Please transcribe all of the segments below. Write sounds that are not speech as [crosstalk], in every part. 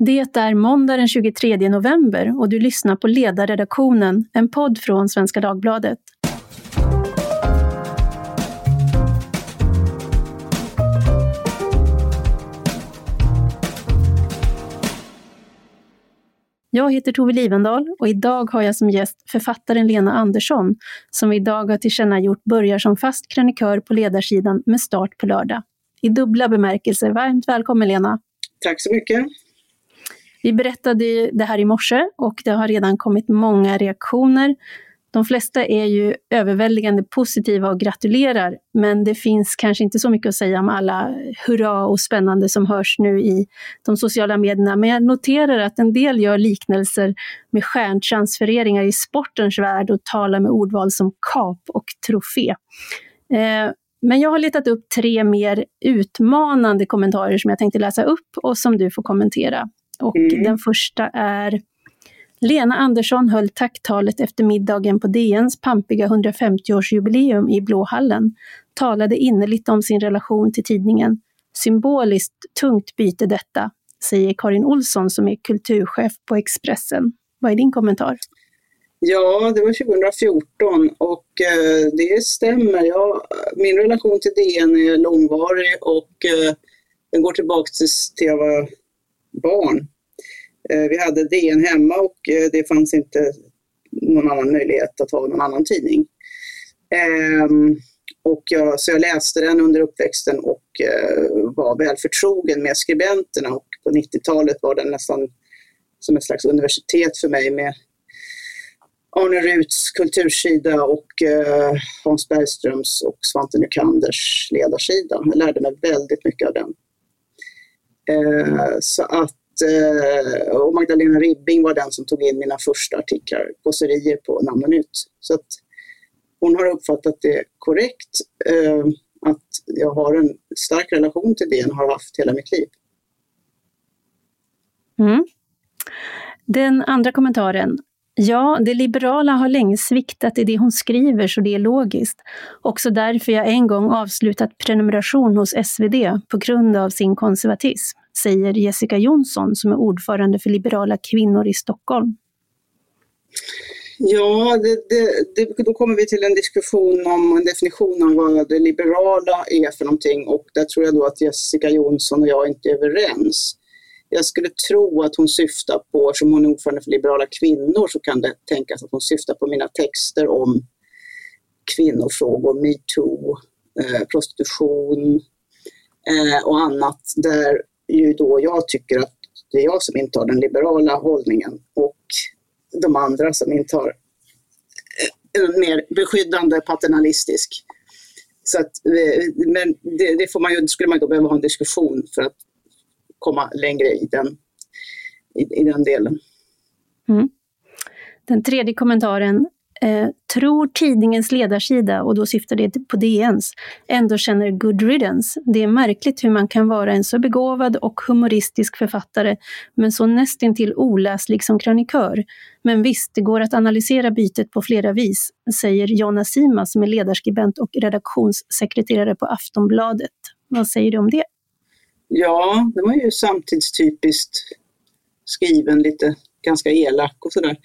Det är måndag den 23 november och du lyssnar på Ledarredaktionen, en podd från Svenska Dagbladet. Jag heter Tove Livendal och idag har jag som gäst författaren Lena Andersson, som idag har tillkännagjort börjar som fast krönikör på ledarsidan med start på lördag. I dubbla bemärkelser, varmt välkommen Lena! Tack så mycket! Vi berättade det här i morse och det har redan kommit många reaktioner. De flesta är ju överväldigande positiva och gratulerar, men det finns kanske inte så mycket att säga om alla hurra och spännande som hörs nu i de sociala medierna. Men jag noterar att en del gör liknelser med stjärntransfereringar i sportens värld och talar med ordval som kap och trofé. Eh, men jag har letat upp tre mer utmanande kommentarer som jag tänkte läsa upp och som du får kommentera. Och mm. den första är Lena Andersson höll tacktalet efter middagen på DNs pampiga 150-årsjubileum i Blåhallen, talade innerligt om sin relation till tidningen. Symboliskt tungt byte detta, säger Karin Olsson som är kulturchef på Expressen. Vad är din kommentar? Ja, det var 2014 och eh, det stämmer. Jag, min relation till DN är långvarig och eh, den går tillbaka till, till jag var barn. Eh, vi hade DN hemma och eh, det fanns inte någon annan möjlighet att ha någon annan tidning. Ehm, och jag, så jag läste den under uppväxten och eh, var väl förtrogen med skribenterna och på 90-talet var den nästan som ett slags universitet för mig med Arne Ruts kultursida och Hans Bergströms och Svante Nykanders ledarsida. Jag lärde mig väldigt mycket av den. Ehm, så att Eh, och Magdalena Ribbing var den som tog in mina första artiklar, kåserier på Namn och Nytt. Så att hon har uppfattat det korrekt, eh, att jag har en stark relation till det och har haft hela mitt liv. Mm. Den andra kommentaren. Ja, det liberala har länge sviktat i det hon skriver, så det är logiskt. Också därför jag en gång avslutat prenumeration hos SvD på grund av sin konservatism säger Jessica Jonsson som är ordförande för Liberala kvinnor i Stockholm. Ja, det, det, det, då kommer vi till en diskussion om en definition av vad det liberala är för någonting och där tror jag då att Jessica Jonsson och jag inte är överens. Jag skulle tro att hon syftar på, som hon är ordförande för Liberala kvinnor, så kan det tänkas att hon syftar på mina texter om kvinnofrågor, metoo, eh, prostitution eh, och annat där ju då jag tycker att det är jag som intar den liberala hållningen och de andra som intar en mer beskyddande paternalistisk. Så att, eh, men det, det, får man ju, skulle man då behöva ha en diskussion för att komma längre i den, i, i den delen. Mm. Den tredje kommentaren Eh, tror tidningens ledarsida, och då syftar det på DNs, ändå känner good riddance. Det är märkligt hur man kan vara en så begåvad och humoristisk författare, men så nästintill oläslig som krönikör. Men visst, det går att analysera bytet på flera vis, säger Jonna Sima som är ledarskribent och redaktionssekreterare på Aftonbladet. Vad säger du om det? Ja, det var ju samtidstypiskt skriven, lite ganska elak och sådär.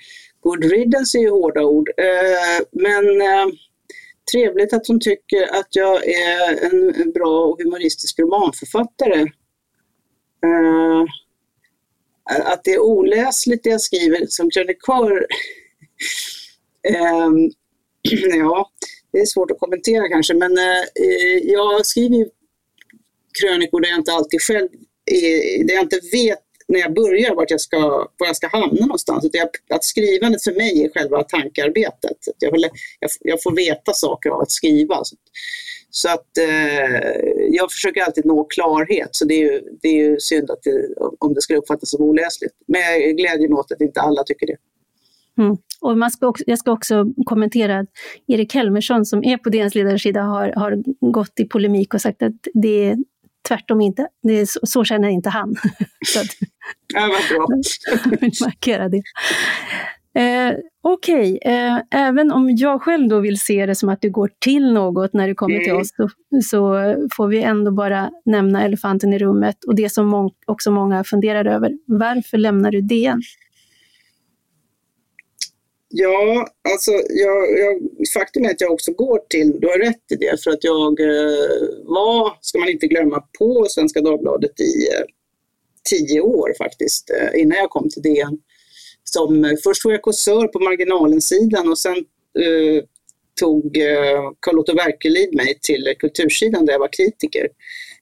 Good riddance är ju hårda ord, eh, men eh, trevligt att hon tycker att jag är en bra och humoristisk romanförfattare. Eh, att det är oläsligt det jag skriver som krönikör, [laughs] ehm, [clears throat] ja, det är svårt att kommentera kanske, men jag skriver ju krönikor där jag inte alltid själv, där jag inte vet när jag börjar vart jag ska, var jag ska hamna någonstans. Att, jag, att skrivandet för mig är själva tankearbetet. Jag, jag, jag får veta saker av att skriva. Så att eh, jag försöker alltid nå klarhet, så det är ju, det är ju synd att det, om det skulle uppfattas som oläsligt. Men jag glädjer mig åt att inte alla tycker det. Mm. Och man ska också, jag ska också kommentera att Erik Helmersson som är på DNs ledarsida har, har gått i polemik och sagt att det, tvärtom inte. Det så, så känner inte han. [laughs] så att, ja, vad bra. [laughs] markera det. Eh, Okej, okay. eh, även om jag själv då vill se det som att du går till något när du kommer mm. till oss, så, så, får vi ändå bara nämna elefanten i rummet och det som må också många funderar över. Varför lämnar du DN? Ja, alltså jag, jag, faktum är att jag också går till, du har rätt i det, för att jag eh, var, ska man inte glömma, på Svenska Dagbladet i eh, tio år faktiskt, eh, innan jag kom till DN. Som, eh, först var jag kåsör på marginalensidan och sen eh, tog eh, Carl-Otto Werkelid mig till kultursidan där jag var kritiker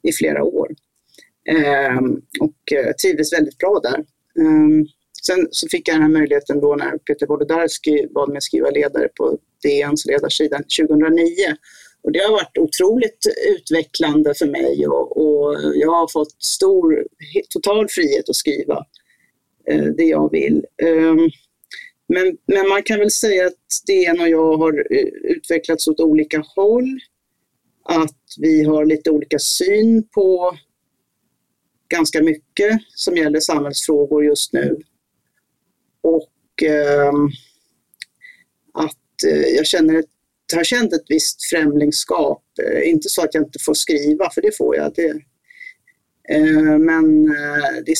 i flera år. Eh, och eh, trivdes väldigt bra där. Eh, sen så fick jag den här möjligheten då när Peter Wolodarski bad mig skriva ledare på DNs ledarsida 2009. Och det har varit otroligt utvecklande för mig och, och jag har fått stor, total frihet att skriva eh, det jag vill. Um, men, men man kan väl säga att DN och jag har eh, utvecklats åt olika håll. Att vi har lite olika syn på ganska mycket som gäller samhällsfrågor just nu. Och eh, att eh, jag känner ett, har känt ett visst främlingskap. Eh, inte så att jag inte får skriva, för det får jag. Det, eh, men eh, det,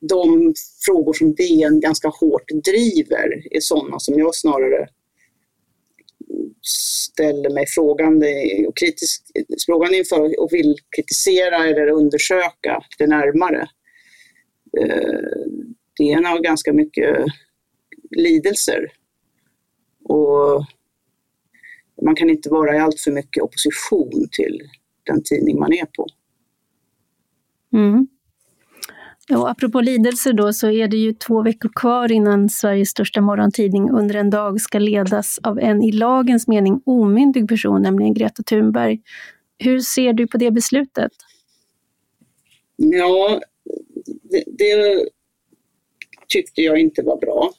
de frågor som DN ganska hårt driver är sådana som jag snarare ställer mig frågande och kritisk, frågande inför och vill kritisera eller undersöka det närmare. Eh, Eh, DN har ganska mycket lidelser och man kan inte vara i allt för mycket opposition till den tidning man är på. Mm. Och apropå lidelser då, så är det ju två veckor kvar innan Sveriges största morgontidning under en dag ska ledas av en i lagens mening omyndig person, nämligen Greta Thunberg. Hur ser du på det beslutet? Ja, det, det tyckte jag inte var bra.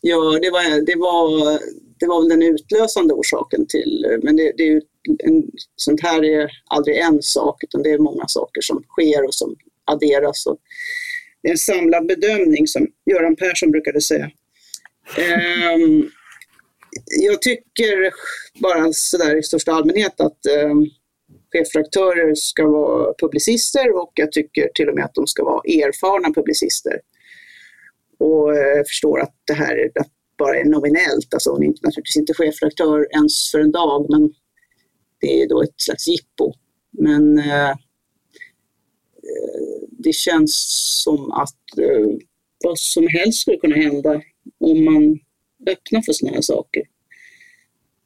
Ja, det var, det var, det var väl den utlösande orsaken till, men det, det är en, sånt här är aldrig en sak, utan det är många saker som sker och som adderas. Och det är en samlad bedömning som Göran Persson brukade säga. Um, jag tycker bara sådär i största allmänhet att um, chefredaktörer ska vara publicister och jag tycker till och med att de ska vara erfarna publicister. Och eh, förstår att det här bara är nominellt, alltså hon är naturligtvis inte chefredaktör ens för en dag, men det är då ett slags jippo. Men eh, eh, det känns som att eh, vad som helst skulle kunna hända om man öppnar för sådana här saker.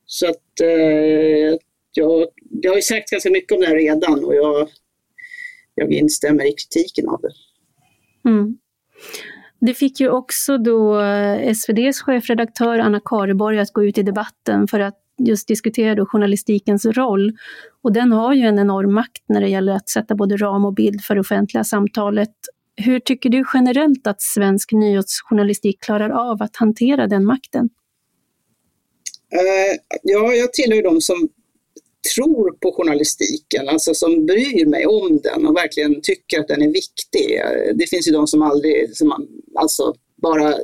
Så att eh, jag, jag har ju sagt ganska mycket om det här redan och jag, jag instämmer i kritiken av det. Mm. Det fick ju också då eh, SVDs chefredaktör Anna Kareborg att gå ut i debatten för att just diskutera då journalistikens roll. Och den har ju en enorm makt när det gäller att sätta både ram och bild för det offentliga samtalet. Hur tycker du generellt att svensk nyhetsjournalistik klarar av att hantera den makten? Eh, ja, jag tillhör de som tror på journalistiken, alltså som bryr mig om den och verkligen tycker att den är viktig. Det finns ju de som aldrig, som alltså bara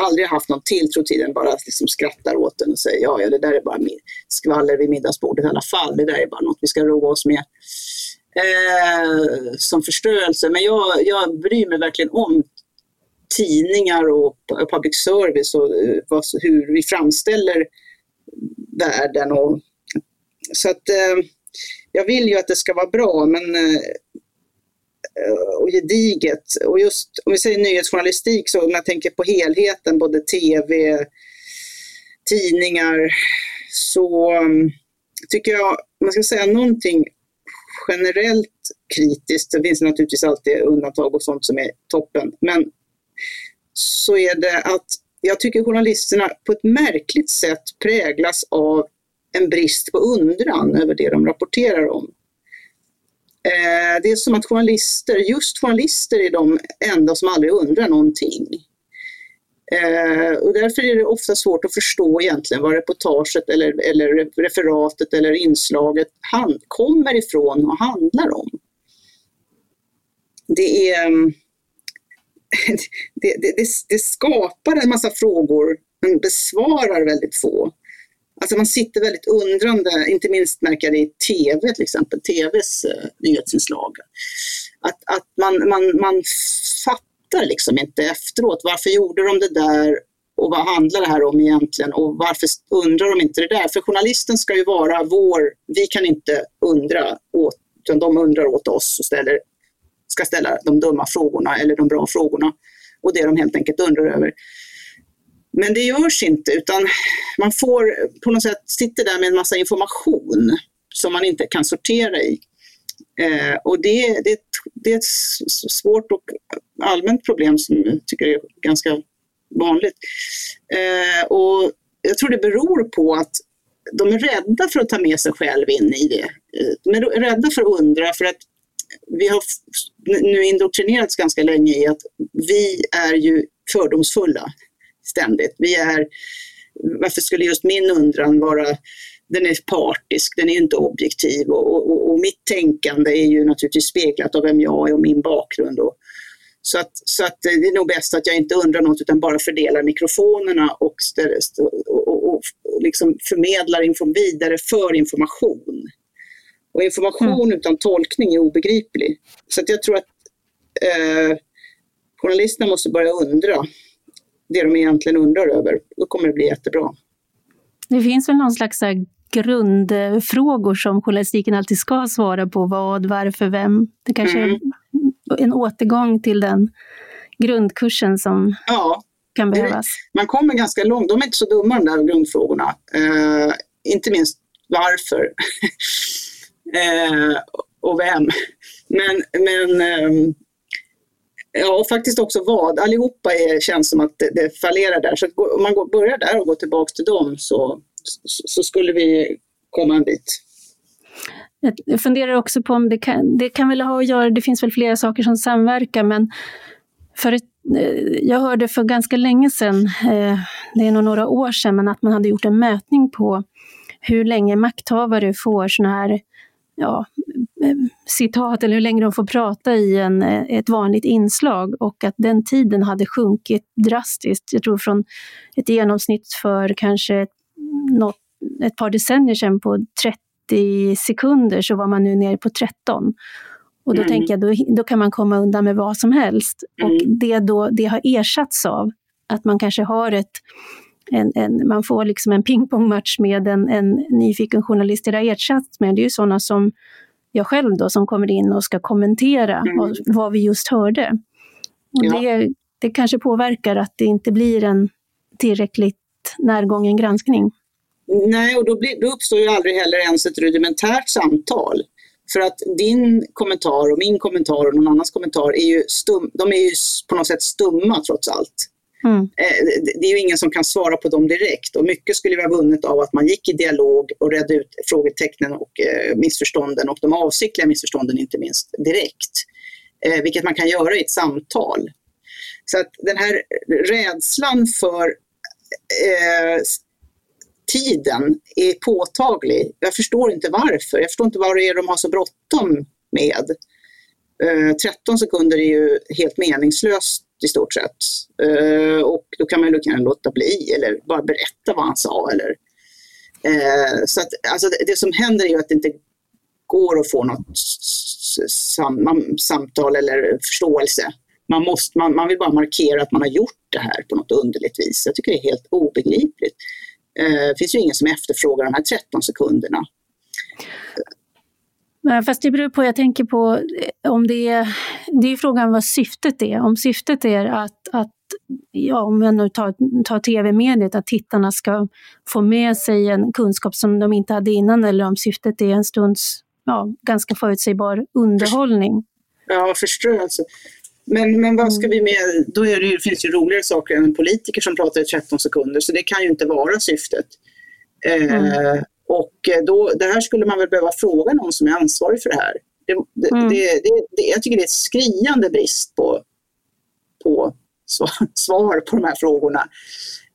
aldrig haft någon tilltro till den, bara liksom skrattar åt den och säger ja, ja, det där är bara skvaller vid middagsbordet i alla fall. Det där är bara något vi ska roa oss med eh, som förstörelse. Men jag, jag bryr mig verkligen om tidningar och public service och eh, hur vi framställer världen. Och, så att eh, jag vill ju att det ska vara bra, men eh, och gediget. Och just om vi säger nyhetsjournalistik, så om jag tänker på helheten, både tv, tidningar, så mm, tycker jag, man ska säga någonting generellt kritiskt, det finns naturligtvis alltid undantag och sånt som är toppen, men så är det att jag tycker journalisterna på ett märkligt sätt präglas av en brist på undran över det de rapporterar om. Eh, det är som att journalister, just journalister är de enda som aldrig undrar någonting. Eh, och därför är det ofta svårt att förstå egentligen vad reportaget eller, eller referatet eller inslaget hand, kommer ifrån och handlar om. Det, är, mm, [laughs] det, det, det, skapar en massa frågor men besvarar väldigt få. Alltså man sitter väldigt undrande, inte minst märker jag det i TV till exempel, TVs uh, eh, nyhetsinslag. Att, att man, man, man fattar liksom inte efteråt, varför gjorde de det där och vad handlar det här om egentligen och varför undrar de inte det där? För journalisten ska ju vara vår, vi kan inte undra åt, utan de undrar åt oss och ställer, ska ställa de dumma frågorna eller de bra frågorna och det de helt enkelt undrar över. Men det görs inte utan man får på något sätt sitter där med en massa information som man inte kan sortera i. Eh, och det, det, det är ett svårt och allmänt problem som jag tycker är ganska vanligt. Eh, och jag tror det beror på att de är rädda för att ta med sig själv in i det. Eh, de är rädda för att undra för att vi har nu indoktrinerats ganska länge i att vi är ju fördomsfulla ständigt. Vi är, varför skulle just min undran vara den är partisk, den är inte objektiv och, och, och, mitt tänkande är ju naturligtvis speglat av vem jag är och min bakgrund. Och, så att, så att det är nog bäst att jag inte undrar något utan bara fördelar mikrofonerna och, och, och, liksom förmedlar info vidare för information. Och information mm. utan tolkning är obegriplig. Så att jag tror att eh, journalisterna måste börja undra det de egentligen undrar över. Då kommer det bli jättebra. Det finns väl någon slags grundfrågor som journalistiken alltid ska svara på. Vad, varför, vem? Det kanske mm. är en återgång till den grundkursen som ja, kan behövas. Man kommer ganska långt. De är inte så dumma de där grundfrågorna. Uh, inte minst varför uh, [laughs] och vem. Men, men um, Ja, och faktiskt också vad. Allihopa är, känns som att det, det fallerar där. Så om man går, börjar där och går tillbaka till dem så, så, så skulle vi komma en bit. Jag funderar också på om det kan, det kan väl ha att göra, det finns väl flera saker som samverkar, men för ett, eh, jag hörde för ganska länge sedan, eh, det är nog några år sedan, men att man hade gjort en mätning på hur länge makthavare får sådana här ja, citat eller hur länge de får prata i en, ett vanligt inslag och att den tiden hade sjunkit drastiskt. Jag tror från ett genomsnitt för kanske något, ett par decennier sedan på 30 30 sekunder så var man nu nere på 13. Och då mm. tänker jag, då, då kan man komma undan med vad som helst. Mm. Och det, då, det har ersatts av att man kanske har ett en, en, man får liksom en pingpongmatch med en, en nyfiken journalist. Det har ersatts med, det är ju sådana som jag själv då, som kommer in och ska kommentera mm. vad, vad, vi just hörde. Och ja. det, det kanske påverkar att det inte blir en tillräckligt närgången granskning. Nej, och då, blir, då uppstår ju aldrig heller ens ett rudimentärt samtal. För att din kommentar och min kommentar och någon annans kommentar är ju, stum, de är ju på något sätt stumma trots allt. Mm. Eh, det är ju ingen som kan svara på dem direkt och mycket skulle vara vunnet av att man gick i dialog och redde ut frågetecknen och eh, missförstånden och de avsiktliga missförstånden inte minst direkt. Eh, vilket man kan göra i ett samtal. Så att den här rädslan för eh, tiden är påtaglig. Jag förstår inte varför. Jag förstår inte vad det är de har så bråttom med. Eh, 13 sekunder är ju helt meningslöst i stort sett. Eh, och då kan man ju låta bli eller bara berätta vad han sa. Eller, eh, så att, alltså det, det, som händer är ju att det inte går att få något sam, samtal eller förståelse. Man, måste, man, man vill bara markera att man har gjort det här på något underligt vis. Jag tycker det är helt obegripligt. Eh, det finns ju ingen som efterfrågar de här 13 sekunderna. Fast det beror på, jag tänker på eh, om det är, det är frågan vad syftet är. Om syftet är att, att ja, om jag nu tar, tar tv-mediet, att tittarna ska få med sig en kunskap som de inte hade innan eller om syftet är en stunds ja, ganska förutsägbar underhållning. Ja, förströelse. Men, men vad ska mm. vi med, då är det, finns det ju roligare saker än politiker som pratar i 13 sekunder, så det kan ju inte vara syftet. Eh, mm. Och då, det här skulle man väl behöva fråga någon som är ansvarig för det här. Det, det, mm. det, det, jag tycker det är ett skriande brist på, på [laughs] svar på de här frågorna.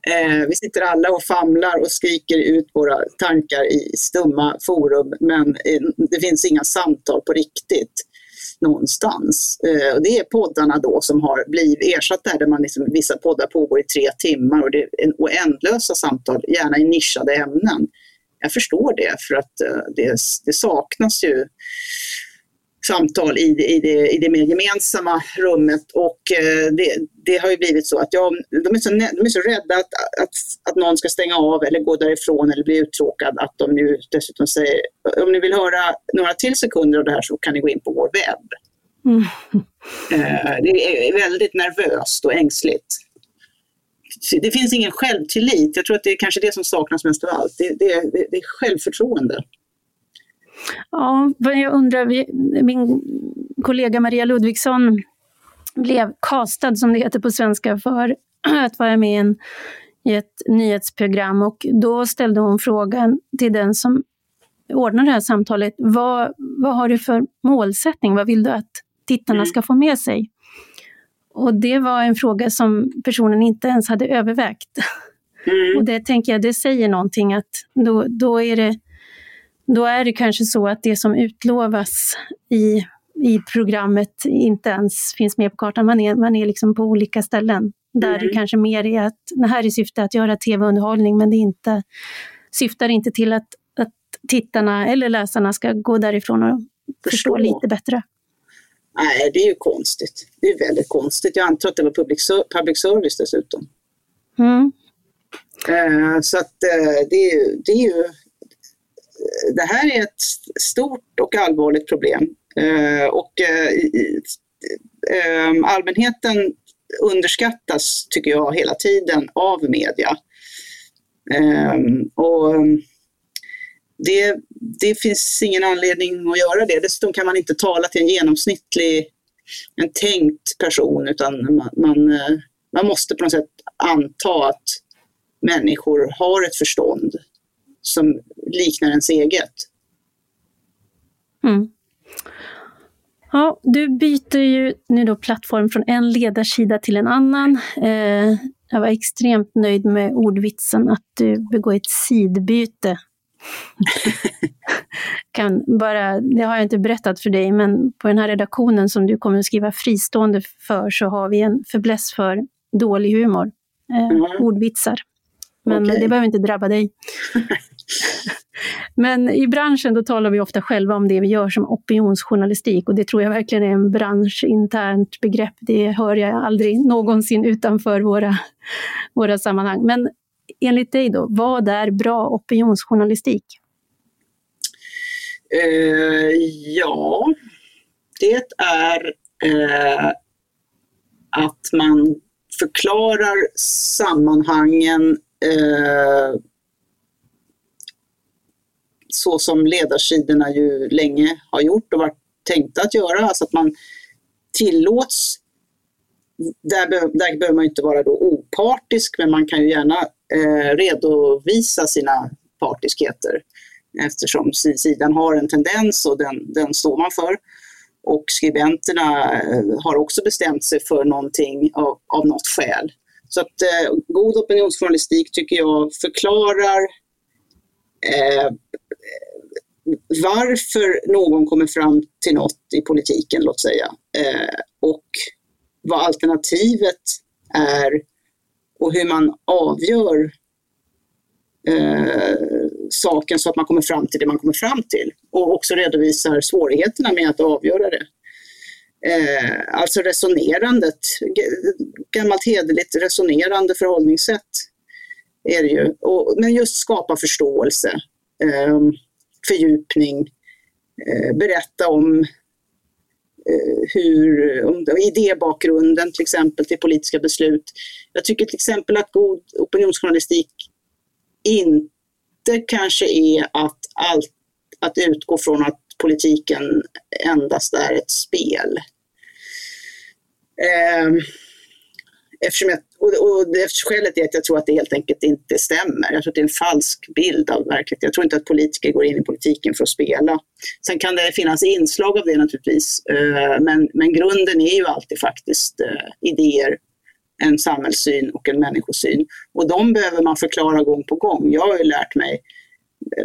Eh, vi sitter alla och famlar och skriker ut våra tankar i stumma forum, men eh, det finns inga samtal på riktigt. någonstans. Eh, och det är poddarna då som har blivit ersatt där, där man liksom, vissa poddar pågår i tre timmar och det är en oändlösa samtal, gärna i nischade ämnen. Jag förstår det, för att eh, det, det saknas ju samtal i, i, det, i det mer gemensamma rummet och eh, det, det, har ju blivit så att ja, de, är så, de är så rädda att, att, att någon ska stänga av eller gå därifrån eller bli uttråkad att de nu dessutom säger om ni vill höra några till sekunder av det här så kan ni gå in på vår webb. Mm. Eh, det är väldigt nervöst och ängsligt. Det finns ingen självtillit. Jag tror att det är kanske det som saknas mest av allt. Det, det, det, det är självförtroende. Ja, jag undrar, min kollega Maria Ludvigsson blev castad, som det heter på svenska, för [clears throat] att vara med i, en, i ett nyhetsprogram och då ställde hon frågan till den som ordnar det här samtalet, vad, vad har du för målsättning? Vad vill du att tittarna mm. ska få med sig? Och det var en fråga som personen inte ens hade övervägt. Mm. Och det tänker jag, det säger någonting att då, då är det då är det kanske så att det som utlovas i, i programmet inte ens finns med på kartan. Man är, man är liksom på olika ställen. Där mm. det kanske mer är att det här är syftet att göra tv-underhållning men det inte, syftar inte till att, att tittarna eller läsarna ska gå därifrån och förstå, förstå lite bättre. Nej, det är ju konstigt. Det är väldigt konstigt. Jag antar att det var public, public service dessutom. Mm. Uh, så att det, är ju, det är ju det här är ett stort och allvarligt problem. Eh, och eh, eh, allmänheten underskattas, tycker jag, hela tiden av media. Och det, det finns ingen anledning att göra det. Dessutom kan man inte tala till en genomsnittlig, en tänkt person, utan man, man, eh, man måste på något sätt anta att människor har ett förstånd som liknar ens eget. Mm. Ja, du byter ju nu då plattform från en ledarsida till en annan. Eh, jag var extremt nöjd med ordvitsen att du begår ett sidbyte. [laughs] kan bara, det har jag inte berättat för dig, men på den här redaktionen som du kommer att skriva fristående för så har vi en förbläss för dålig humor, eh, mm. ordvitsar. Men okay. det behöver inte drabba dig. [laughs] Men i branschen då talar vi ofta själva om det vi gör som opinionsjournalistik och det tror jag verkligen är en branschinternt begrepp. Det hör jag aldrig någonsin utanför våra, våra sammanhang. Men enligt dig då, vad är bra opinionsjournalistik? Eh, ja, det är eh, att man förklarar sammanhangen eh, så som ledarsidorna ju länge har gjort och varit tänkta att göra. Alltså att man tillåts, där, be, där behöver man inte vara då opartisk, men man kan ju gärna eh, redovisa sina partiskheter eftersom sidan har en tendens och den, den står man för. Och skribenterna eh, har också bestämt sig för någonting av, av något skäl. Så att eh, god opinionsjournalistik tycker jag förklarar eh, varför någon kommer fram till något i politiken, låt säga, eh, och vad alternativet är och hur man avgör eh, saken så att man kommer fram till det man kommer fram till och också redovisar svårigheterna med att avgöra det. Eh, alltså resonerandet, gammalt hederligt resonerande förhållningssätt är det ju. Och, men just skapa förståelse, eh, fördjupning, eh, berätta om Eh, hur, idébakgrunden till exempel till politiska beslut. Jag tycker till exempel att god opinionsjournalistik inte kanske är att, allt, att utgå från att politiken endast är ett spel. Ehm, eftersom jag, och, och skälet är att jag tror att det helt enkelt inte stämmer. Jag tror att det är en falsk bild av verkligheten. Jag tror inte att politiker går in i politiken för att spela. Sen kan det finnas inslag av det naturligtvis, eh, men, men grunden är ju alltid faktiskt eh, idéer, en samhällssyn och en människosyn. Och de behöver man förklara gång på gång. Jag har ju lärt mig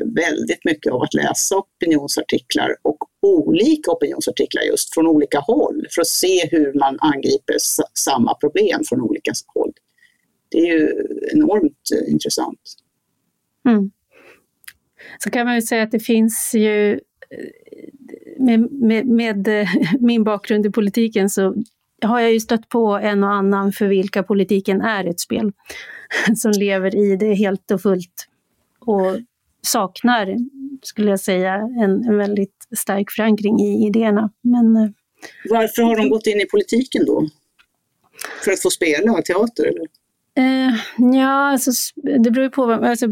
väldigt mycket av att läsa opinionsartiklar och olika opinionsartiklar just från olika håll för att se hur man angriper samma problem från olika håll. Det är ju enormt eh, intressant. Mm. Så kan man ju säga att det finns ju eh, med, med, med, eh, min bakgrund i politiken så har jag ju stött på en och annan för vilka politiken är ett spel. [laughs] Som lever i det helt och fullt och saknar, skulle jag säga, en, en väldigt stark förankring i idéerna. Men, eh, Varför har de gått in i politiken då? För att få spela teater? Eller? Eh, ja, alltså, det beror ju på. Alltså,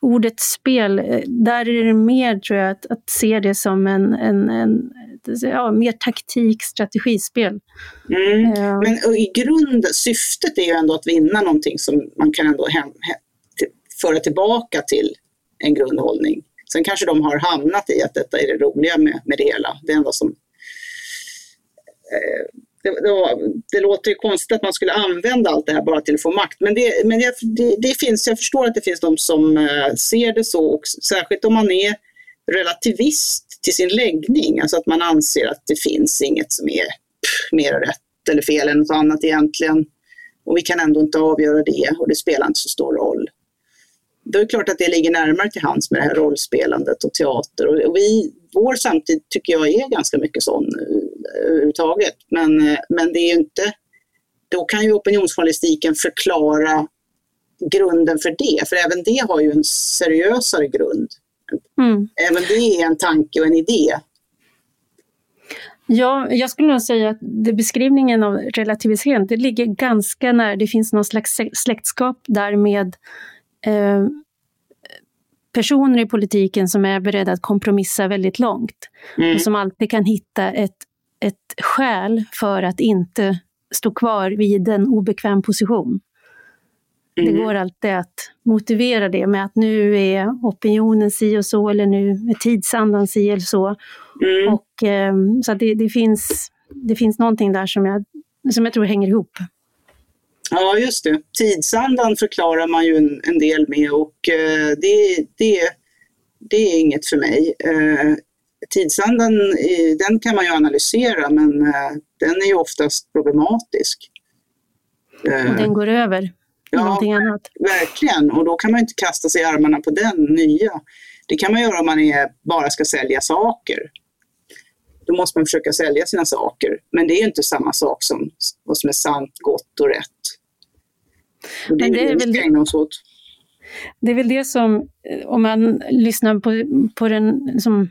ordet spel, eh, där är det mer tror jag att, att se det som en, en, en ja, mer taktik, strategispel. Mm. Eh. Men i grunden, syftet är ju ändå att vinna någonting som man kan ändå hem, hem, föra tillbaka till en grundhållning. Sen kanske de har hamnat i att detta är det roliga med, med det hela. Det enda som eh, det, det, det, låter ju konstigt att man skulle använda allt det här bara till att få makt. Men, det, men det, det finns, jag förstår att det finns de som eh, ser det så, och särskilt om man är relativist till sin läggning, alltså att man anser att det finns inget som är mer rätt eller fel än något annat egentligen. Och vi kan ändå inte avgöra det och det spelar inte så stor roll. Då är det klart att det ligger närmare till hands med det här rollspelandet och teater. Och vi, vår samtid tycker jag är ganska mycket sån eh, överhuvudtaget. Men, eh, men det är ju inte... Då kan ju opinionsjournalistiken förklara grunden för det, för även det har ju en seriösare grund. Mm. Även det är en tanke och en idé. Ja, jag skulle nog säga att beskrivningen av relativisering, det ligger ganska nära, det finns någon slags släktskap där med eh, personer i politiken som är beredda att kompromissa väldigt långt mm. och som alltid kan hitta ett, ett skäl för att inte stå kvar vid en obekväm position. Mm. Det går alltid att motivera det med att nu är opinionen si och så eller nu är tidsandan si eller så. Mm. Och, eh, så det, det, finns, det finns någonting där som jag, som jag tror hänger ihop. Ja, just det. Tidsandan förklarar man ju en, en del med och eh, det, det, det är inget för mig. Eh, tidsandan, den kan man ju analysera men eh, den är ju oftast problematisk. Och den går över ja, någonting annat. Verkligen, och då kan man inte kasta sig i armarna på den nya. Det kan man göra om man är, bara ska sälja saker. Då måste man försöka sälja sina saker. Men det är ju inte samma sak som vad som är sant, gott och rätt. Och det, är det är väl det, oss åt. det är väl det som, eh, om man lyssnar på, på den som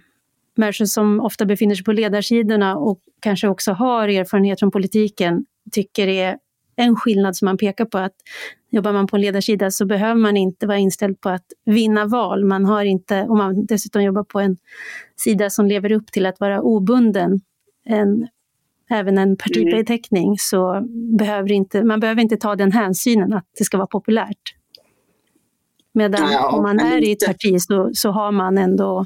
människor som ofta befinner sig på ledarsidorna och kanske också har erfarenhet från politiken, tycker är en skillnad som man pekar på att jobbar man på en ledarsida så behöver man inte vara inställd på att vinna val. Man har inte, om man dessutom jobbar på en sida som lever upp till att vara obunden, en, även en partibeteckning, mm. så behöver inte, man behöver inte ta den hänsynen att det ska vara populärt. Medan ja, om man är i ett parti så, så har man ändå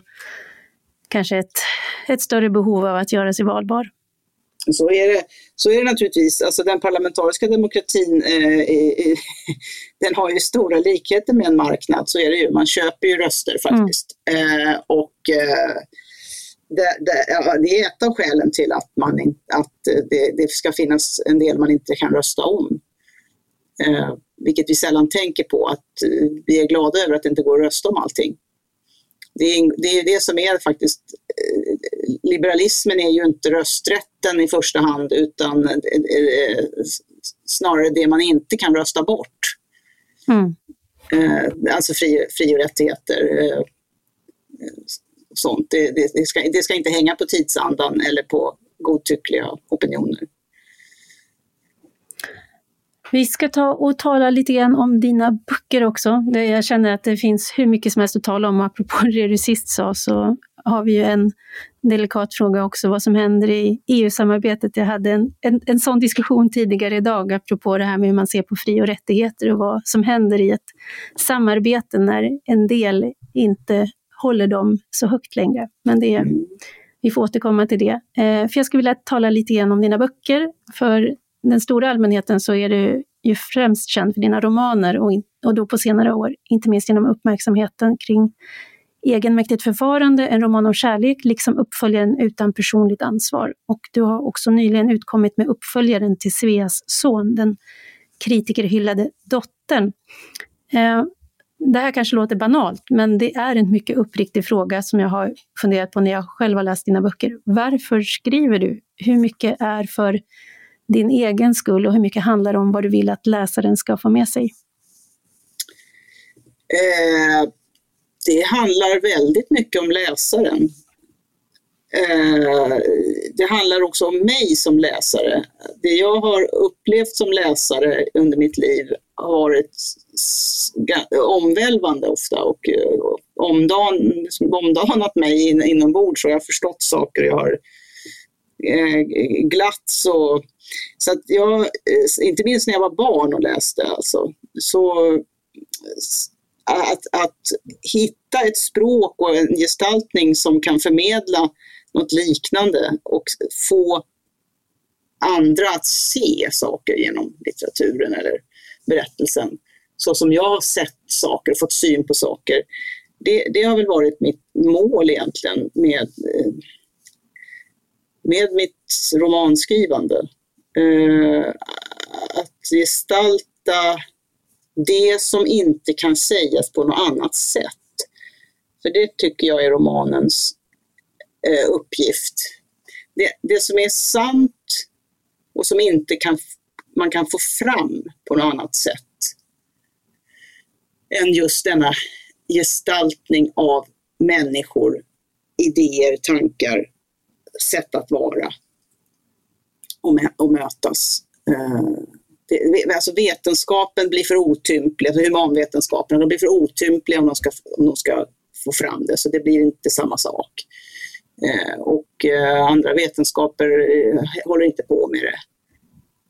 kanske ett, ett större behov av att göra sig valbar. Så är det, så är det naturligtvis. Alltså den parlamentariska demokratin eh, eh, [laughs] den har ju stora likheter med en marknad, så är det ju. Man köper ju röster faktiskt. Mm. Eh, och eh, det, det, det, är ett av skälen till att, man in, att det, det, ska finnas en del man inte kan rösta om. Eh, vilket vi sällan tänker på, att vi är glada över att det inte går att rösta om allting. Det är, det är det som är faktiskt, eh, liberalismen är ju inte rösträtten i första hand utan eh, eh, snarare det man inte kan rösta bort. Mm. Alltså fri, fri och rättigheter. Sånt. Det, det, det, ska, det ska inte hänga på tidsandan eller på godtyckliga opinioner. Vi ska ta och tala lite grann om dina böcker också. Jag känner att det finns hur mycket som helst att tala om. Apropå [laughs] det du sist sa så har vi ju en delikat fråga också, vad som händer i EU-samarbetet. Jag hade en, en, en sån diskussion tidigare idag, apropå det här med hur man ser på fri och rättigheter och vad som händer i ett samarbete när en del inte håller dem så högt längre. Men det, vi får återkomma till det. Eh, för jag skulle vilja tala lite grann om dina böcker, för den stora allmänheten så är du ju främst känd för dina romaner och, in, och då på senare år, inte minst genom uppmärksamheten kring Egenmäktigt förfarande, en roman om kärlek, liksom uppföljaren Utan personligt ansvar. Och du har också nyligen utkommit med uppföljaren till Sveas son, den kritikerhyllade dottern. Eh, det här kanske låter banalt, men det är en mycket uppriktig fråga som jag har funderat på när jag själv har läst dina böcker. Varför skriver du? Hur mycket är för din egen skull och hur mycket handlar om vad du vill att läsaren ska få med sig? Eh, det handlar väldigt mycket om läsaren. Eh, det handlar också om mig som läsare. Det jag har upplevt som läsare under mitt liv har varit omvälvande ofta och eh, omdan, omdanat mig in, inombords och jag har förstått saker. Jag har eh, glatts och så att jag, eh, inte minst när jag var barn och läste alltså, så att, att hitta ett språk och en gestaltning som kan förmedla något liknande och få andra att se saker genom litteraturen eller berättelsen. Så som jag har sett saker och fått syn på saker. Det, det har väl varit mitt mål egentligen med, eh, med mitt romanskrivande. Eh, att gestalta det som inte kan sägas på något annat sätt. För det tycker jag är romanens eh, uppgift. Det, det som är sant och som inte kan, man kan få fram på något annat sätt än just denna gestaltning av människor, idéer, tankar, sätt att vara och, och mötas. Eh, det, alltså vetenskapen blir för otymplig, alltså humanvetenskapen, de blir för otympliga om de, ska, om de ska få fram det, så det blir inte samma sak. Eh, och eh, andra vetenskaper eh, håller inte på med det.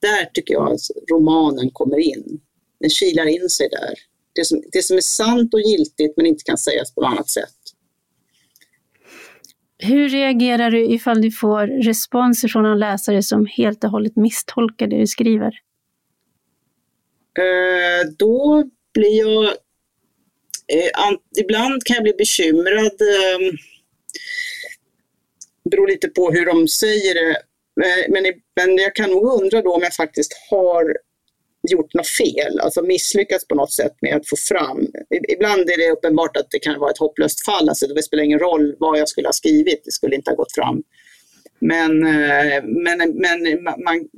Där tycker jag att romanen kommer in. Den kilar in sig där. Det som, det som är sant och giltigt men inte kan sägas på något annat sätt. Hur reagerar du ifall du får respons från en läsare som helt och hållet misstolkar det du skriver? Eh, då blir jag... Eh, ibland kan jag bli bekymrad. Eh, beror lite på hur de säger det. Eh, men, men jag kan nog undra då om jag faktiskt har gjort något fel, alltså misslyckats på något sätt med att få fram. Ibland är det uppenbart att det kan vara ett hopplöst fall, alltså det spelar ingen roll vad jag skulle ha skrivit, det skulle inte ha gått fram. Men, eh, men, men man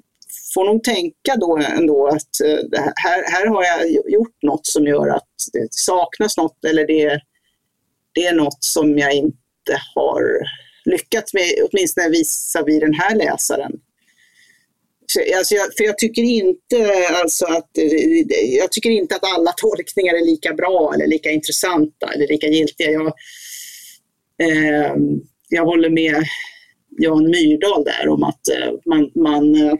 får nog tänka då ändå att eh, här, här har jag gjort något som gör att det saknas något eller det, det är något som jag inte har lyckats med, åtminstone visar vi den här läsaren. Så, alltså jag, för jag tycker inte alltså att, eh, jag tycker inte att alla tolkningar är lika bra eller lika intressanta eller lika giltiga. Jag, eh, jag håller med Jan Myrdal där om att eh, man, man eh,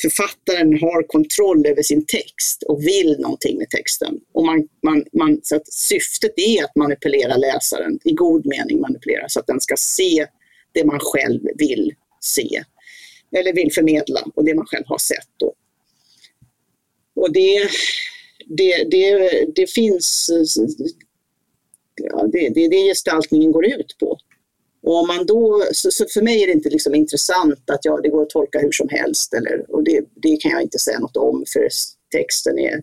författaren har kontroll över sin text och vill någonting med texten. Och man, man, man, så att syftet är att manipulera läsaren, i god mening manipulera, så att den ska se det man själv vill se. Eller vill förmedla och det man själv har sett. Då. Och det, det, det, det finns, ja, det, det är det gestaltningen går ut på. Och om man då, så, så, för mig är det inte liksom intressant att ja, det går att tolka hur som helst. Eller, och det, det kan jag inte säga något om för texten är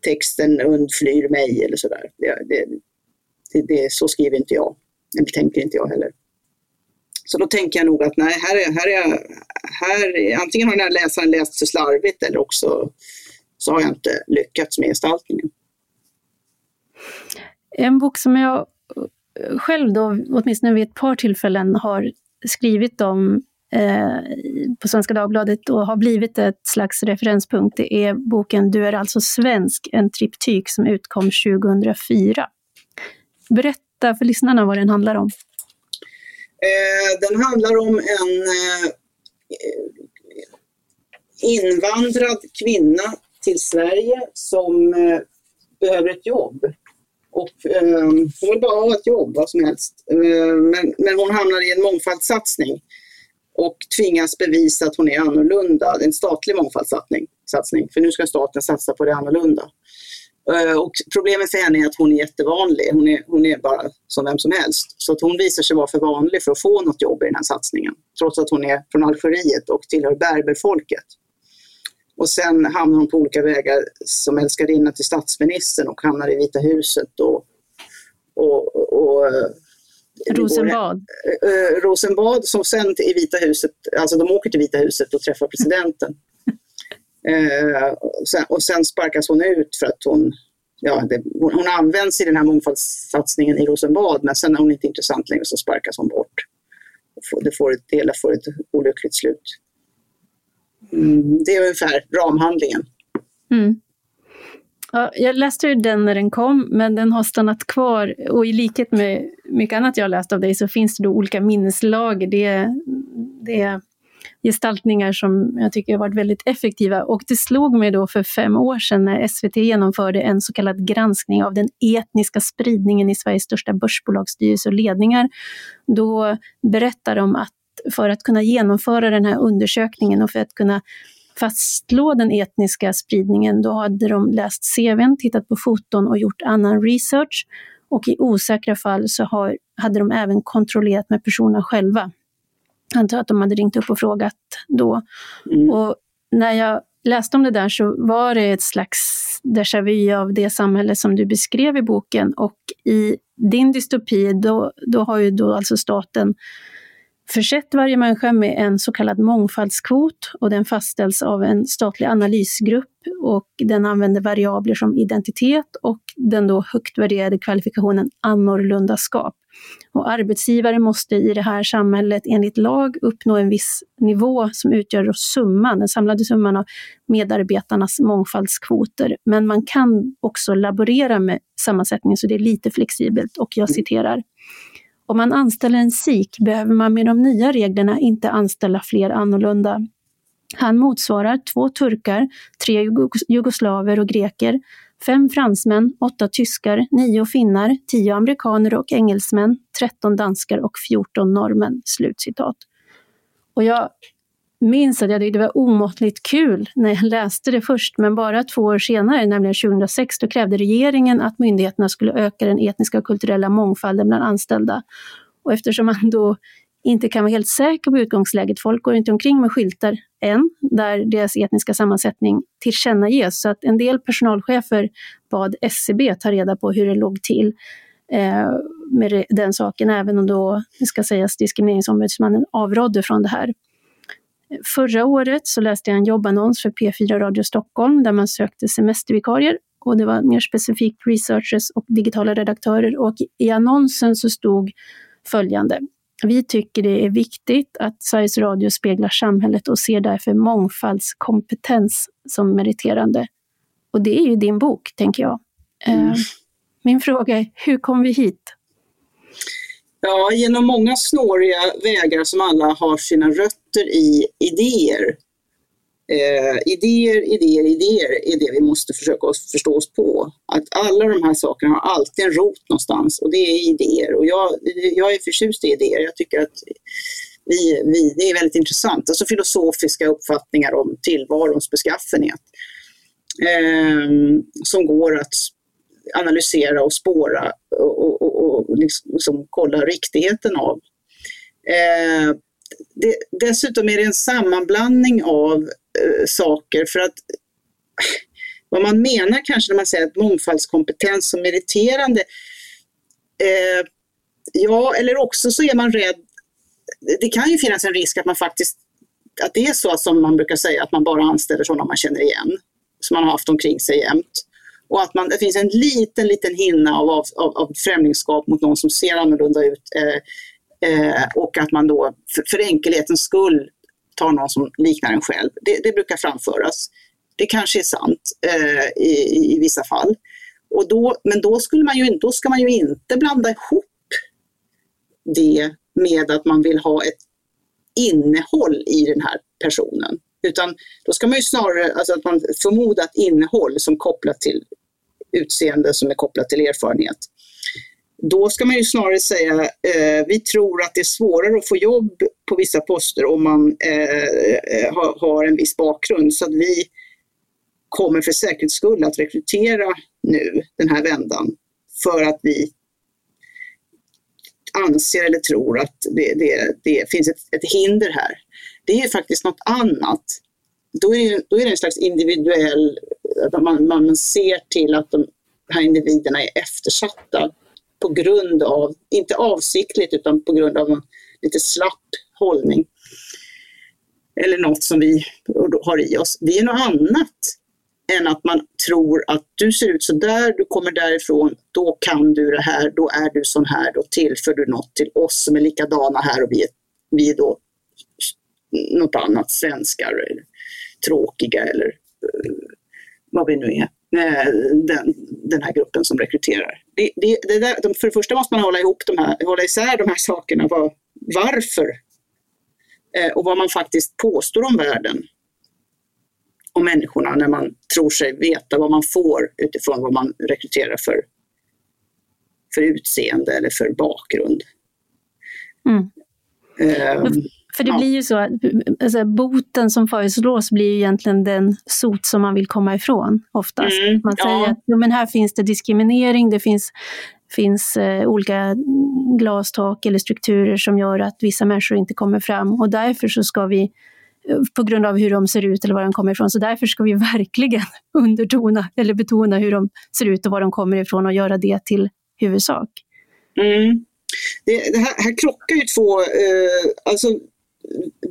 texten undflyr mig eller sådär. Det, det, det, det, så skriver inte jag. Eller tänker inte jag heller. Så då tänker jag nog att nej, här är, här är, här, antingen har den här läsaren läst sig slarvigt eller också så har jag inte lyckats med gestaltningen. En bok som jag själv då, åtminstone vid ett par tillfällen, har skrivit om eh, på Svenska Dagbladet och har blivit ett slags referenspunkt. Det är boken Du är alltså svensk, en triptyk som utkom 2004. Berätta för lyssnarna vad den handlar om. Eh, den handlar om en eh, invandrad kvinna till Sverige som eh, behöver ett jobb och, eh, hon vill bara ha ett jobb, vad som helst. Eh, men, men hon hamnar i en mångfaldssatsning och tvingas bevisa att hon är annorlunda. Det är En statlig mångfaldssatsning, satsning, för nu ska staten satsa på det annorlunda. Eh, och problemet för henne är att hon är jättevanlig. Hon är, hon är bara som vem som helst. Så att hon visar sig vara för vanlig för att få något jobb i den här satsningen. Trots att hon är från Algeriet och tillhör berberfolket. Och sen hamnar hon på olika vägar som älskarinna till statsministern och hamnar i Vita huset. Och, och, och Rosenbad. Uh, Rosenbad som sen i Vita huset, alltså de åker till Vita huset och träffar presidenten. uh, [laughs] och, sen, och sen sparkas hon ut för att hon, ja, det, hon, hon används i den här mångfaldssatsningen i Rosenbad men sen är hon inte intressant längre så sparkas hon bort. Det, får ett, det hela får ett olyckligt slut. Mm, det är ungefär ramhandlingen. Mm. Ja, jag läste den när den kom, men den har stannat kvar. Och i likhet med mycket annat jag har läst av dig så finns det då olika minneslager. Det, det är gestaltningar som jag tycker har varit väldigt effektiva. Och det slog mig då för fem år sedan när SVT genomförde en så kallad granskning av den etniska spridningen i Sveriges största börsbolagsstyrelse och ledningar. Då berättar de att för att kunna genomföra den här undersökningen och för att kunna fastslå den etniska spridningen, då hade de läst CVn, tittat på foton och gjort annan research. Och i osäkra fall så har, hade de även kontrollerat med personerna själva. Jag antar att de hade ringt upp och frågat då. Mm. Och när jag läste om det där så var det ett slags déjà vu av det samhälle som du beskrev i boken. Och i din dystopi, då, då har ju då alltså staten försett varje människa med en så kallad mångfaldskvot och den fastställs av en statlig analysgrupp och den använder variabler som identitet och den då högt värderade kvalifikationen annorlundaskap. Och arbetsgivare måste i det här samhället enligt lag uppnå en viss nivå som utgör summan, den samlade summan av medarbetarnas mångfaldskvoter. Men man kan också laborera med sammansättningen så det är lite flexibelt och jag citerar om man anställer en sik behöver man med de nya reglerna inte anställa fler annorlunda. Han motsvarar två turkar, tre jugoslaver och greker, fem fransmän, åtta tyskar, nio finnar, tio amerikaner och engelsmän, tretton danskar och 14 norrmän. Slutcitat. Och jag minns att jag tyckte det var omåttligt kul när jag läste det först, men bara två år senare, nämligen 2006, då krävde regeringen att myndigheterna skulle öka den etniska och kulturella mångfalden bland anställda. Och eftersom man då inte kan vara helt säker på utgångsläget, folk går inte omkring med skyltar än, där deras etniska sammansättning tillkännages, så att en del personalchefer bad SCB ta reda på hur det låg till eh, med den saken, även om då, det ska sägas, Diskrimineringsombudsmannen avrådde från det här. Förra året så läste jag en jobbannons för P4 Radio Stockholm där man sökte semestervikarier och det var mer specifikt researchers och digitala redaktörer och i annonsen så stod följande. Vi tycker det är viktigt att Sveriges Radio speglar samhället och ser därför mångfaldskompetens som meriterande. Och det är ju din bok, tänker jag. Mm. Eh, min fråga är, hur kom vi hit? Ja, genom många snåriga vägar som alla har sina rötter i idéer. Eh, idéer, idéer, idéer är det vi måste försöka förstå oss på. Att alla de här sakerna har alltid en rot någonstans och det är idéer. Och jag, jag är förtjust i idéer. Jag tycker att vi, vi, det är väldigt intressant. Alltså filosofiska uppfattningar om tillvarons beskaffenhet. Eh, som går att analysera och spåra och, och, och liksom, liksom, kolla riktigheten av. Eh, det, dessutom är det en sammanblandning av eh, saker för att eh, vad man menar kanske när man säger att mångfaldskompetens som meriterande, eh, ja eller också så är man rädd, det kan ju finnas en risk att man faktiskt, att det är så som man brukar säga, att man bara anställer sådana man känner igen, som man har haft omkring sig jämt. Och att man, det finns en liten, liten hinna av, av, av främlingskap mot någon som ser annorlunda ut. Eh, eh, och att man då för, för enkelhetens skull tar någon som liknar en själv. Det, det brukar framföras. Det kanske är sant eh, i, i, vissa fall. Och då, men då, skulle man ju, då ska man ju inte blanda ihop det med att man vill ha ett innehåll i den här personen. Utan då ska man ju snarare, alltså att man förmodat innehåll som kopplat till utseende som är kopplat till erfarenhet. Då ska man ju snarare säga, eh, vi tror att det är svårare att få jobb på vissa poster om man eh, eh har, har en viss bakgrund. Så att vi kommer för säkerhets skull att rekrytera nu, den här vändan, för att vi anser eller tror att det, det, det finns ett, ett, hinder här. Det är faktiskt något annat. Då är, det, då är det en slags individuell, man, man ser till att de här individerna är eftersatta på grund av, inte avsiktligt, utan på grund av en lite slapp hållning. Eller något som vi har i oss. Det är något annat än att man tror att du ser ut så där, du kommer därifrån, då kan du det här, då är du sån här, då tillför du något till oss som är likadana här och vi är, vi är då något annat, svenskar eller tråkiga eller uh, vad vi nu är. Den, den här gruppen som rekryterar. Det, det, det där, för det första måste man hålla, ihop de här, hålla isär de här sakerna. Var, varför? Eh, och vad man faktiskt påstår om världen om människorna när man tror sig veta vad man får utifrån vad man rekryterar för, för utseende eller för bakgrund. Mm. Um, för det ja. blir ju så att alltså, boten som föreslås blir ju egentligen den sot som man vill komma ifrån oftast. Mm, man säger ja. att jo, men här finns det diskriminering, det finns, finns eh, olika glastak eller strukturer som gör att vissa människor inte kommer fram och därför så ska vi på grund av hur de ser ut eller var de kommer ifrån. Så därför ska vi [laughs] verkligen undertona eller betona hur de ser ut och var de kommer ifrån och göra det till huvudsak. Mm. Det, det här, här, krockar ju två, eh, alltså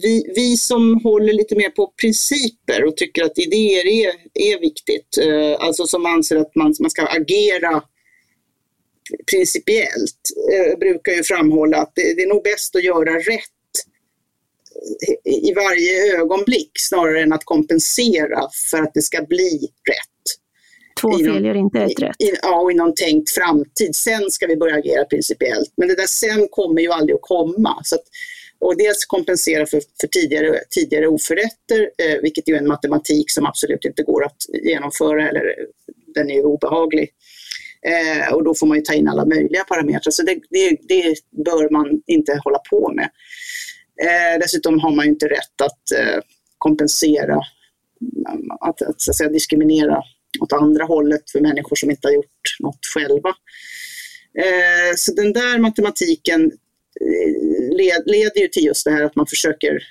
vi, vi som håller lite mer på principer och tycker att idéer är, är viktigt, eh, alltså som anser att man, man ska agera principiellt, eh, brukar ju framhålla att det, det är nog bäst att göra rätt i varje ögonblick snarare än att kompensera för att det ska bli rätt. Två fel gör inte ett rätt. I, ja, och i någon tänkt framtid. Sen ska vi börja agera principiellt. Men det där sen kommer ju aldrig att komma. Så att, och dels kompensera för, för tidigare, tidigare oförrätter, eh, vilket är en matematik som absolut inte går att genomföra, eller den är obehaglig. Eh, och då får man ju ta in alla möjliga parametrar, så det, det, det bör man inte hålla på med. Eh, dessutom har man ju inte rätt att eh, kompensera, att, att, så att säga, diskriminera åt andra hållet för människor som inte har gjort något själva. Eh, så den där matematiken led, leder ju till just det här att man försöker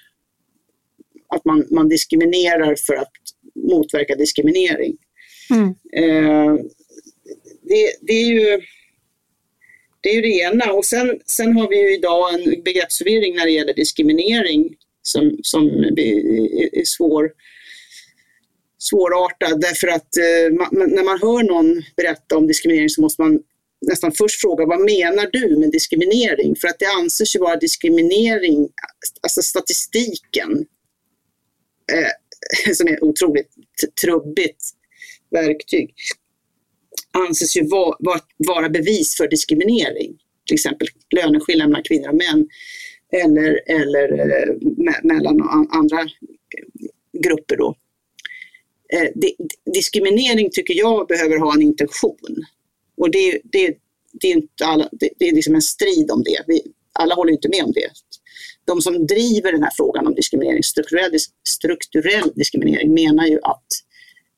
att man, man diskriminerar för att motverka diskriminering. Mm. Eh, det, det, är ju det är ju det ena. Och sen, sen har vi ju idag en begreppsförvirring när det gäller diskriminering som, som är svår, svårartad. Därför att eh, man, när man hör någon berätta om diskriminering så måste man nästan först fråga vad menar du med diskriminering? För att det anses ju vara diskriminering, alltså statistiken, eh, [laughs] som är otroligt trubbigt verktyg anses ju vara, vara bevis för diskriminering. Till exempel löneskillnader mellan kvinnor och män eller, eller eh, mellan andra grupper. Då. Eh, diskriminering tycker jag behöver ha en intention. Och det, det, det är, inte alla, det, det, är liksom en strid om det. Vi, alla håller inte med om det. De som driver den här frågan om diskriminering, strukturell, strukturell diskriminering, menar ju att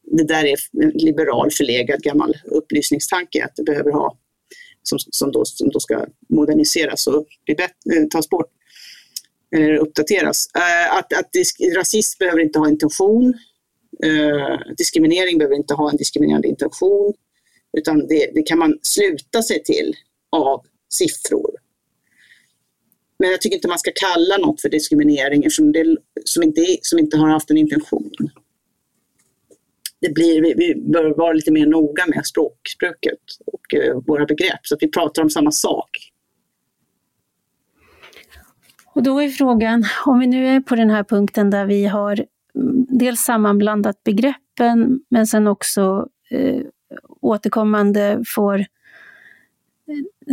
det där är en liberal förlegad gammal upplysningstanke att det behöver ha, som, som, då, som då ska moderniseras och bli bättre, eh, tas bort eller uppdateras. Eh, att, att disk, rasism behöver inte ha intention. Eh, diskriminering behöver inte ha en diskriminerande intention. Utan det, det, kan man sluta sig till av siffror. Men jag tycker inte man ska kalla något för diskriminering eftersom det, som, inte, som inte har haft en intention det blir, vi, vi bör vara lite mer noga med språkbruket och uh, våra begrepp så att vi pratar om samma sak. Och då är frågan, om vi nu är på den här punkten där vi har mm, dels sammanblandat begreppen men sen också eh, återkommande får eh,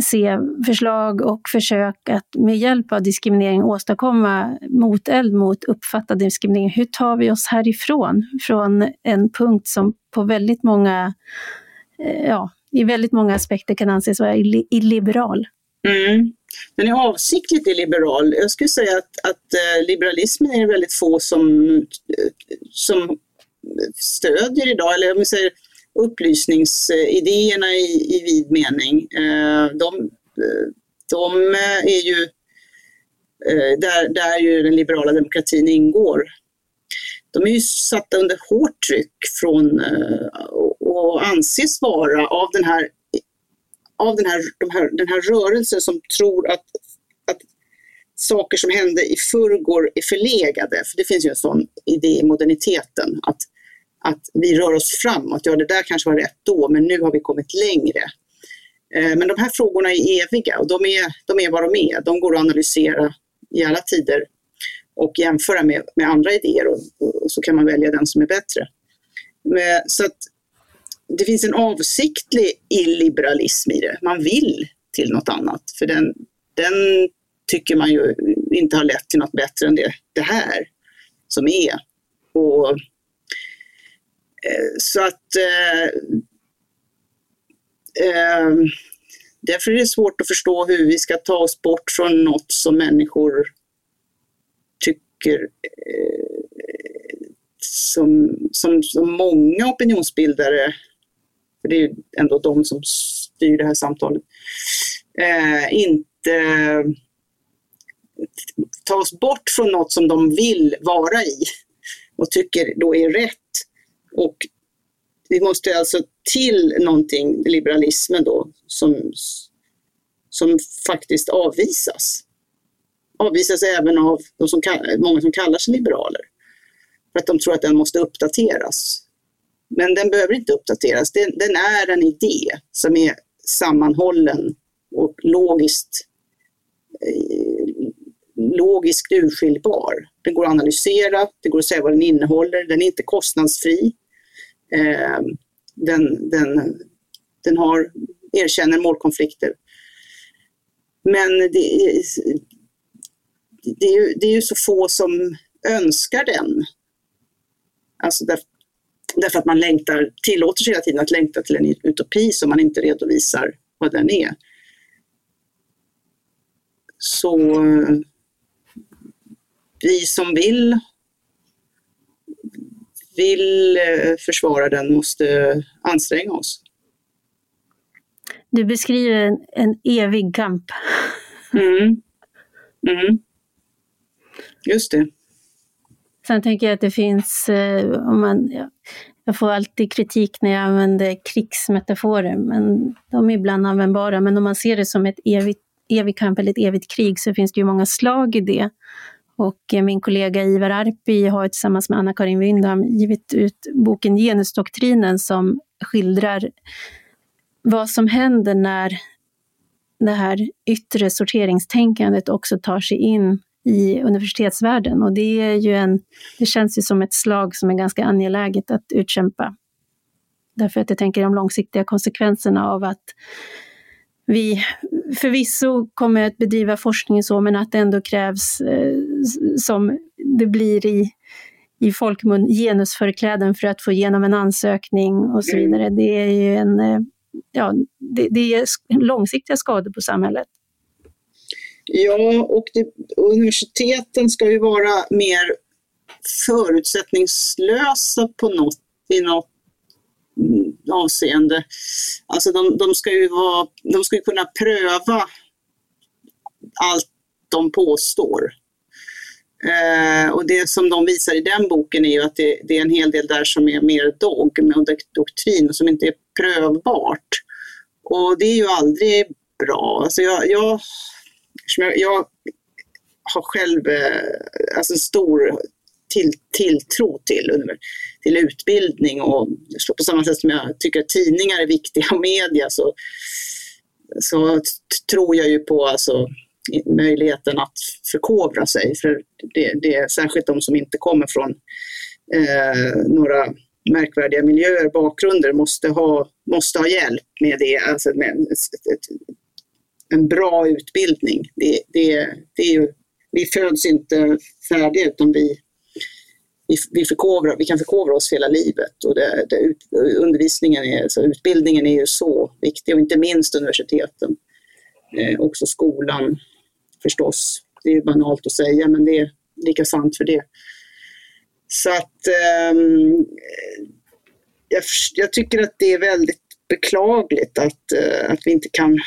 se förslag och försök att med hjälp av diskriminering åstadkomma moteld mot uppfattad diskriminering. Hur tar vi oss härifrån? Från en punkt som på väldigt många, eh, ja, i väldigt många aspekter kan anses vara illiberal. Mm. Den är avsiktligt illiberal. Jag skulle säga att, att eh, liberalismen är det väldigt få som, som stödjer idag, eller om vi säger upplysningsidéerna i, i vid mening, eh, de, eh, de är ju eh, där, där ju den liberala demokratin ingår. De är ju satta under hårt tryck från och anses vara av den här, av den här, de här, den här rörelsen som tror att, att saker som hände i förrgår är förlegade. För det finns ju en sån idé i moderniteten att, att vi rör oss framåt. Ja, det där kanske var rätt då, men nu har vi kommit längre. Eh, men de här frågorna är eviga och de är, de är vad de är. De går att analysera i alla tider och jämföra med, med andra idéer och, och så kan man välja den som är bättre. Men, så att det finns en avsiktlig illiberalism i det. Man vill till något annat, för den, den tycker man ju inte har lett till något bättre än det, det här som är. Och, Eh, så att eh, eh, därför är det svårt att förstå hur vi ska ta oss bort från något som människor tycker eh, som, som, som många opinionsbildare för det är ju ändå de som styr det här samtalet, eh, inte oss bort från något som de vill vara i och tycker då är rätt. Och det måste alltså till någonting, liberalismen då, som, som faktiskt avvisas. Avvisas även av de som, många som kallar sig liberaler. För att de tror att den måste uppdateras. Men den behöver inte uppdateras. Den, den är en idé som är sammanhållen och logiskt, eh, logiskt urskiljbar. Den går att analysera, det går att säga vad den innehåller, den är inte kostnadsfri. Eh, den, den, den har, erkänner målkonflikter. Men det, det, är ju, det är ju så få som önskar den. Alltså där, Därför att man längtar, tillåter sig hela tiden att längta till en utopi som man inte redovisar vad den är. Så eh, vi som vill, vill eh, försvara den måste anstränga oss. Du beskriver en, en evig kamp. Mm. Mm. Just det. Sen tänker jag att det finns, eh, om man, ja, jag får alltid kritik när jag använder krigsmetaforer, men de är ibland användbara. Men om man ser det som ett evigt, evig kamp eller ett evigt krig så finns det ju många slag i det. Och eh, min kollega Ivar Arpi har tillsammans med Anna-Karin Wyndham givit ut boken Genusdoktrinen som skildrar vad som händer när det här yttre sorteringstänkandet också tar sig in i universitetsvärlden. Och det, är ju en, det känns ju som ett slag som är ganska angeläget att utkämpa. Därför att jag tänker de långsiktiga konsekvenserna av att vi förvisso kommer att bedriva forskning så, men att det ändå krävs, eh, som det blir i, i folkmun, genusförkläden för att få igenom en ansökning och så mm. vidare. Det är ju en, eh, ja, det, det är långsiktiga skador på samhället. Ja, och det, universiteten ska ju vara mer förutsättningslösa på något, i något avseende. Alltså de, de, ska ju vara, de ska ju kunna pröva allt de påstår. Eh, och det som de visar i den boken är ju att det, det, är en hel del där som är mer dogm och doktrin och som inte är prövbart. Och det är ju aldrig bra. Alltså jag, jag jag, har själv eh, alltså stor till, tilltro till, till utbildning och på samma sätt som jag tycker att tidningar är viktiga och media så, så tror jag ju på alltså, möjligheten att förkovra sig. För det, det är särskilt de som inte kommer från eh, några märkvärdiga miljöer, bakgrunder, måste ha, måste ha hjälp med det, alltså med ett, ett, en bra utbildning. Det, det, det är ju, vi föds inte färdiga utan vi, vi, vi, förkovrar, vi kan förkovra oss hela livet. Och det, det, undervisningen är, så utbildningen är ju så viktig och inte minst universiteten. Eh, också skolan förstås. Det är banalt att säga men det är lika sant för det. Så att eh, jag, jag, tycker att det är väldigt beklagligt att, eh, att vi inte kan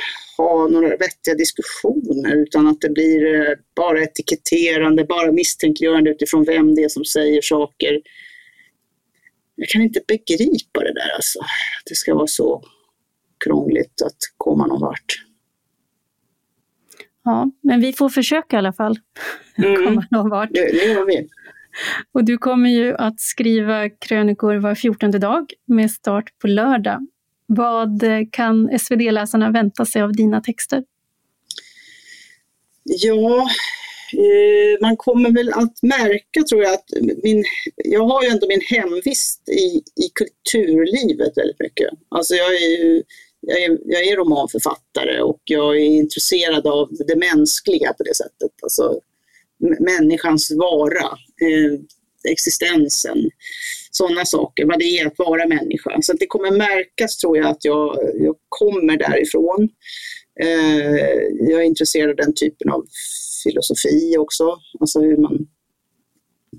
ha några vettiga diskussioner utan att det blir uh, bara etiketterande, bara misstänkliggörande utifrån vem det är som säger saker. Jag kan inte begripa det där alltså. Att det ska vara så krångligt att komma någon vart. Ja, men vi får försöka i alla fall [laughs] mm. komma någon vart. Det, det gör vi. Och du kommer ju att skriva krönikor var fjortonde dag med start på lördag. Vad kan SvD-läsarna vänta sig av dina texter? Ja, eh, man kommer väl att märka tror jag att min, jag har ju ändå min hemvist i, i kulturlivet väldigt mycket. Alltså jag är ju jag är, jag är romanförfattare och jag är intresserad av det mänskliga på det sättet. Alltså människans vara, eh, existensen, sådana saker, vad det är att vara människa. Så det kommer märkas tror jag att jag, jag kommer därifrån. Eh, jag är intresserad av den typen av filosofi också, alltså hur man,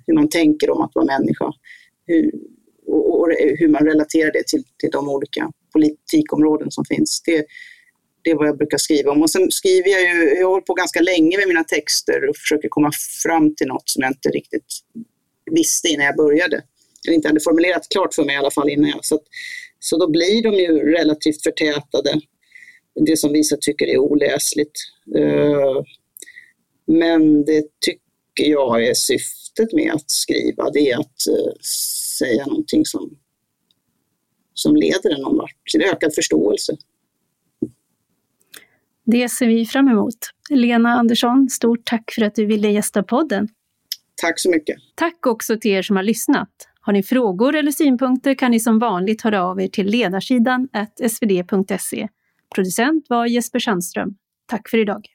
hur man tänker om att vara människa. Hur, och, och hur man relaterar det till, till de olika politikområden som finns. Det, det är vad jag brukar skriva om. Och sen skriver jag ju, jag har hållit på ganska länge med mina texter och försöker komma fram till något som jag inte riktigt visste innan jag började. Eller inte hade formulerat klart för mig i alla fall innan jag. Så, att, så då blir de ju relativt förtätade. Det som vissa tycker är oläsligt. Eh, men det tycker jag är syftet med att skriva. Det är att eh, säga någonting som som leder en någon vart, till ökad förståelse. Det ser vi fram emot. Lena Andersson, stort tack för att du ville gästa podden. Tack så mycket. Tack också till er som har lyssnat. Har ni frågor eller synpunkter kan ni som vanligt höra av er till ledarsidan svd.se. Producent var Jesper Sandström. Tack för idag.